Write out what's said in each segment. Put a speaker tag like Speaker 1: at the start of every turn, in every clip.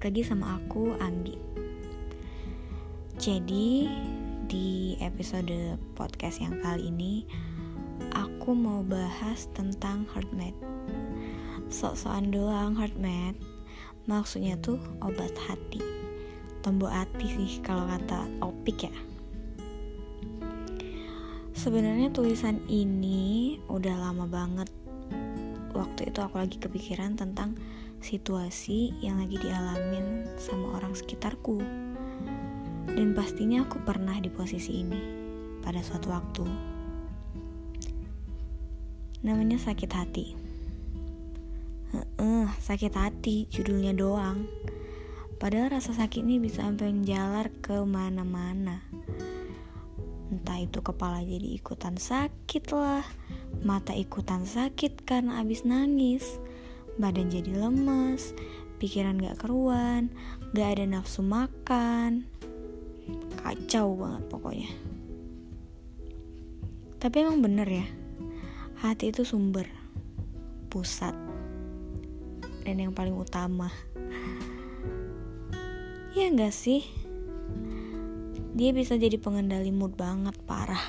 Speaker 1: balik lagi sama aku Anggi. Jadi di episode podcast yang kali ini aku mau bahas tentang heartmate. Sok-sokan doang heartmate. Maksudnya tuh obat hati. Tombol hati sih kalau kata opik ya. Sebenarnya tulisan ini udah lama banget. Waktu itu aku lagi kepikiran tentang situasi yang lagi dialamin sama orang sekitarku. Dan pastinya aku pernah di posisi ini pada suatu waktu. Namanya sakit hati. Heeh, sakit hati judulnya doang. Padahal rasa sakit ini bisa sampai menjalar ke mana-mana. Entah itu kepala jadi ikutan sakit lah, mata ikutan sakit karena abis nangis, badan jadi lemes, pikiran gak keruan, gak ada nafsu makan. Kacau banget pokoknya. Tapi emang bener ya, hati itu sumber, pusat, dan yang paling utama. Ya gak sih? Dia bisa jadi pengendali mood banget, parah.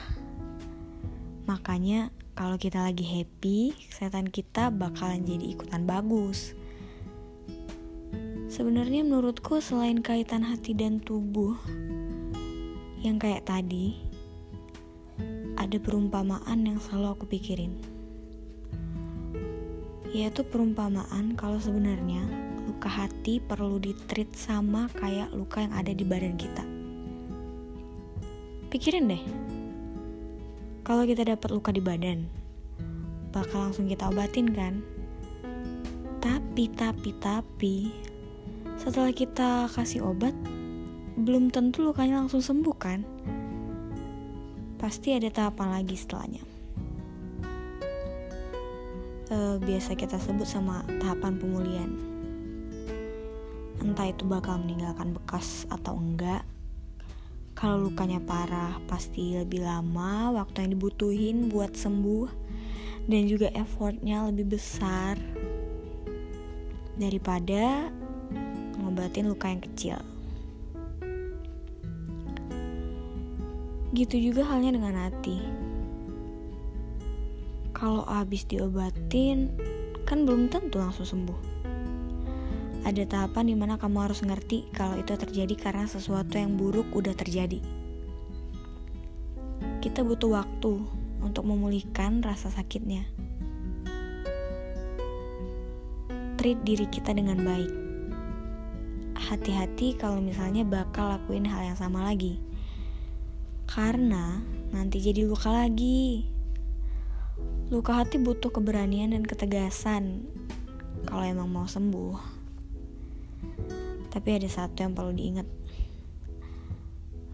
Speaker 1: Makanya kalau kita lagi happy, kesehatan kita bakalan jadi ikutan bagus. Sebenarnya menurutku selain kaitan hati dan tubuh yang kayak tadi, ada perumpamaan yang selalu aku pikirin. Yaitu perumpamaan kalau sebenarnya luka hati perlu ditreat sama kayak luka yang ada di badan kita. Pikirin deh, kalau kita dapat luka di badan, bakal langsung kita obatin kan? Tapi, tapi, tapi, setelah kita kasih obat, belum tentu lukanya langsung sembuh kan? Pasti ada tahapan lagi setelahnya. E, biasa kita sebut sama tahapan pemulihan. Entah itu bakal meninggalkan bekas atau enggak, kalau lukanya parah, pasti lebih lama waktu yang dibutuhin buat sembuh dan juga effortnya lebih besar daripada ngobatin luka yang kecil. Gitu juga halnya dengan hati. Kalau habis diobatin, kan belum tentu langsung sembuh ada tahapan di mana kamu harus ngerti kalau itu terjadi karena sesuatu yang buruk udah terjadi. Kita butuh waktu untuk memulihkan rasa sakitnya. Treat diri kita dengan baik. Hati-hati kalau misalnya bakal lakuin hal yang sama lagi. Karena nanti jadi luka lagi. Luka hati butuh keberanian dan ketegasan kalau emang mau sembuh. Tapi ada satu yang perlu diingat.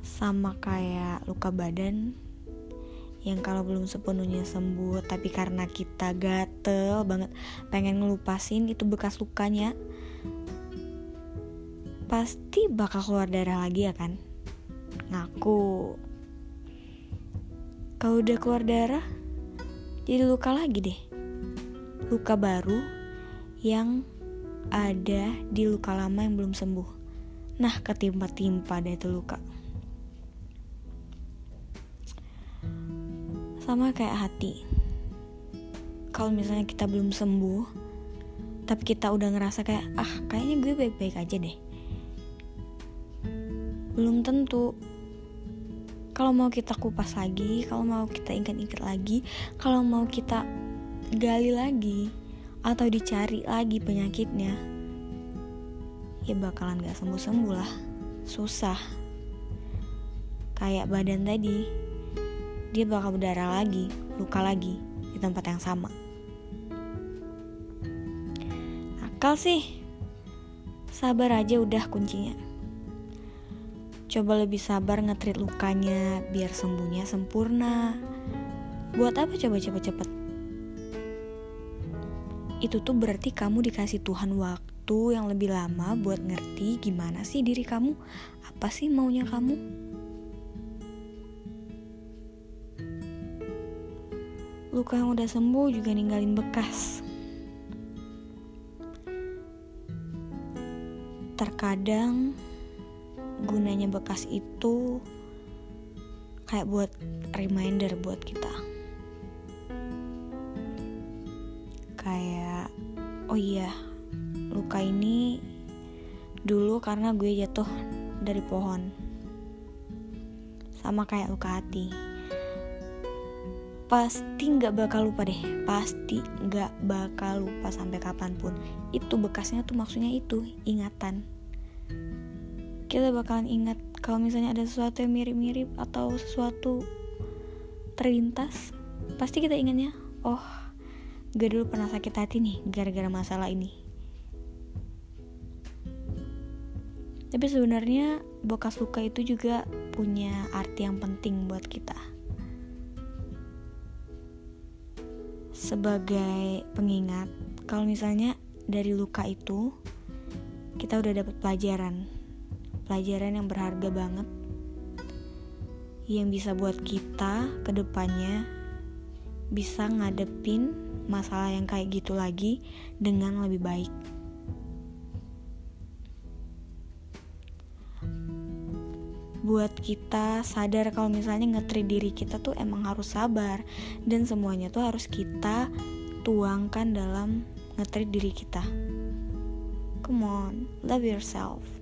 Speaker 1: Sama kayak luka badan yang kalau belum sepenuhnya sembuh tapi karena kita gatel banget pengen ngelupasin itu bekas lukanya pasti bakal keluar darah lagi ya kan? Ngaku. Kalau udah keluar darah jadi luka lagi deh. Luka baru yang ada di luka lama yang belum sembuh. Nah, ketimpa-timpa deh itu luka. Sama kayak hati. Kalau misalnya kita belum sembuh, tapi kita udah ngerasa kayak, ah kayaknya gue baik-baik aja deh. Belum tentu. Kalau mau kita kupas lagi, kalau mau kita ingat-ingat lagi, kalau mau kita gali lagi, atau dicari lagi penyakitnya, ya bakalan gak sembuh-sembuh lah. Susah. Kayak badan tadi, dia bakal berdarah lagi, luka lagi di tempat yang sama. Akal sih, sabar aja udah kuncinya. Coba lebih sabar ngetrit lukanya biar sembuhnya sempurna. Buat apa coba cepet-cepet? Itu tuh berarti kamu dikasih Tuhan waktu yang lebih lama buat ngerti gimana sih diri kamu, apa sih maunya kamu. Luka yang udah sembuh juga ninggalin bekas. terkadang gunanya bekas itu kayak buat reminder buat kita kayak oh iya luka ini dulu karena gue jatuh dari pohon. Sama kayak luka hati. Pasti nggak bakal lupa deh. Pasti nggak bakal lupa sampai kapan pun. Itu bekasnya tuh maksudnya itu ingatan. Kita bakalan ingat kalau misalnya ada sesuatu yang mirip-mirip atau sesuatu terlintas pasti kita ingatnya oh gue dulu pernah sakit hati nih gara-gara masalah ini Tapi sebenarnya bekas luka itu juga punya arti yang penting buat kita. Sebagai pengingat, kalau misalnya dari luka itu kita udah dapat pelajaran. Pelajaran yang berharga banget yang bisa buat kita ke depannya bisa ngadepin masalah yang kayak gitu lagi dengan lebih baik. buat kita sadar kalau misalnya ngetri diri kita tuh emang harus sabar dan semuanya tuh harus kita tuangkan dalam ngetri diri kita. Come on, love yourself.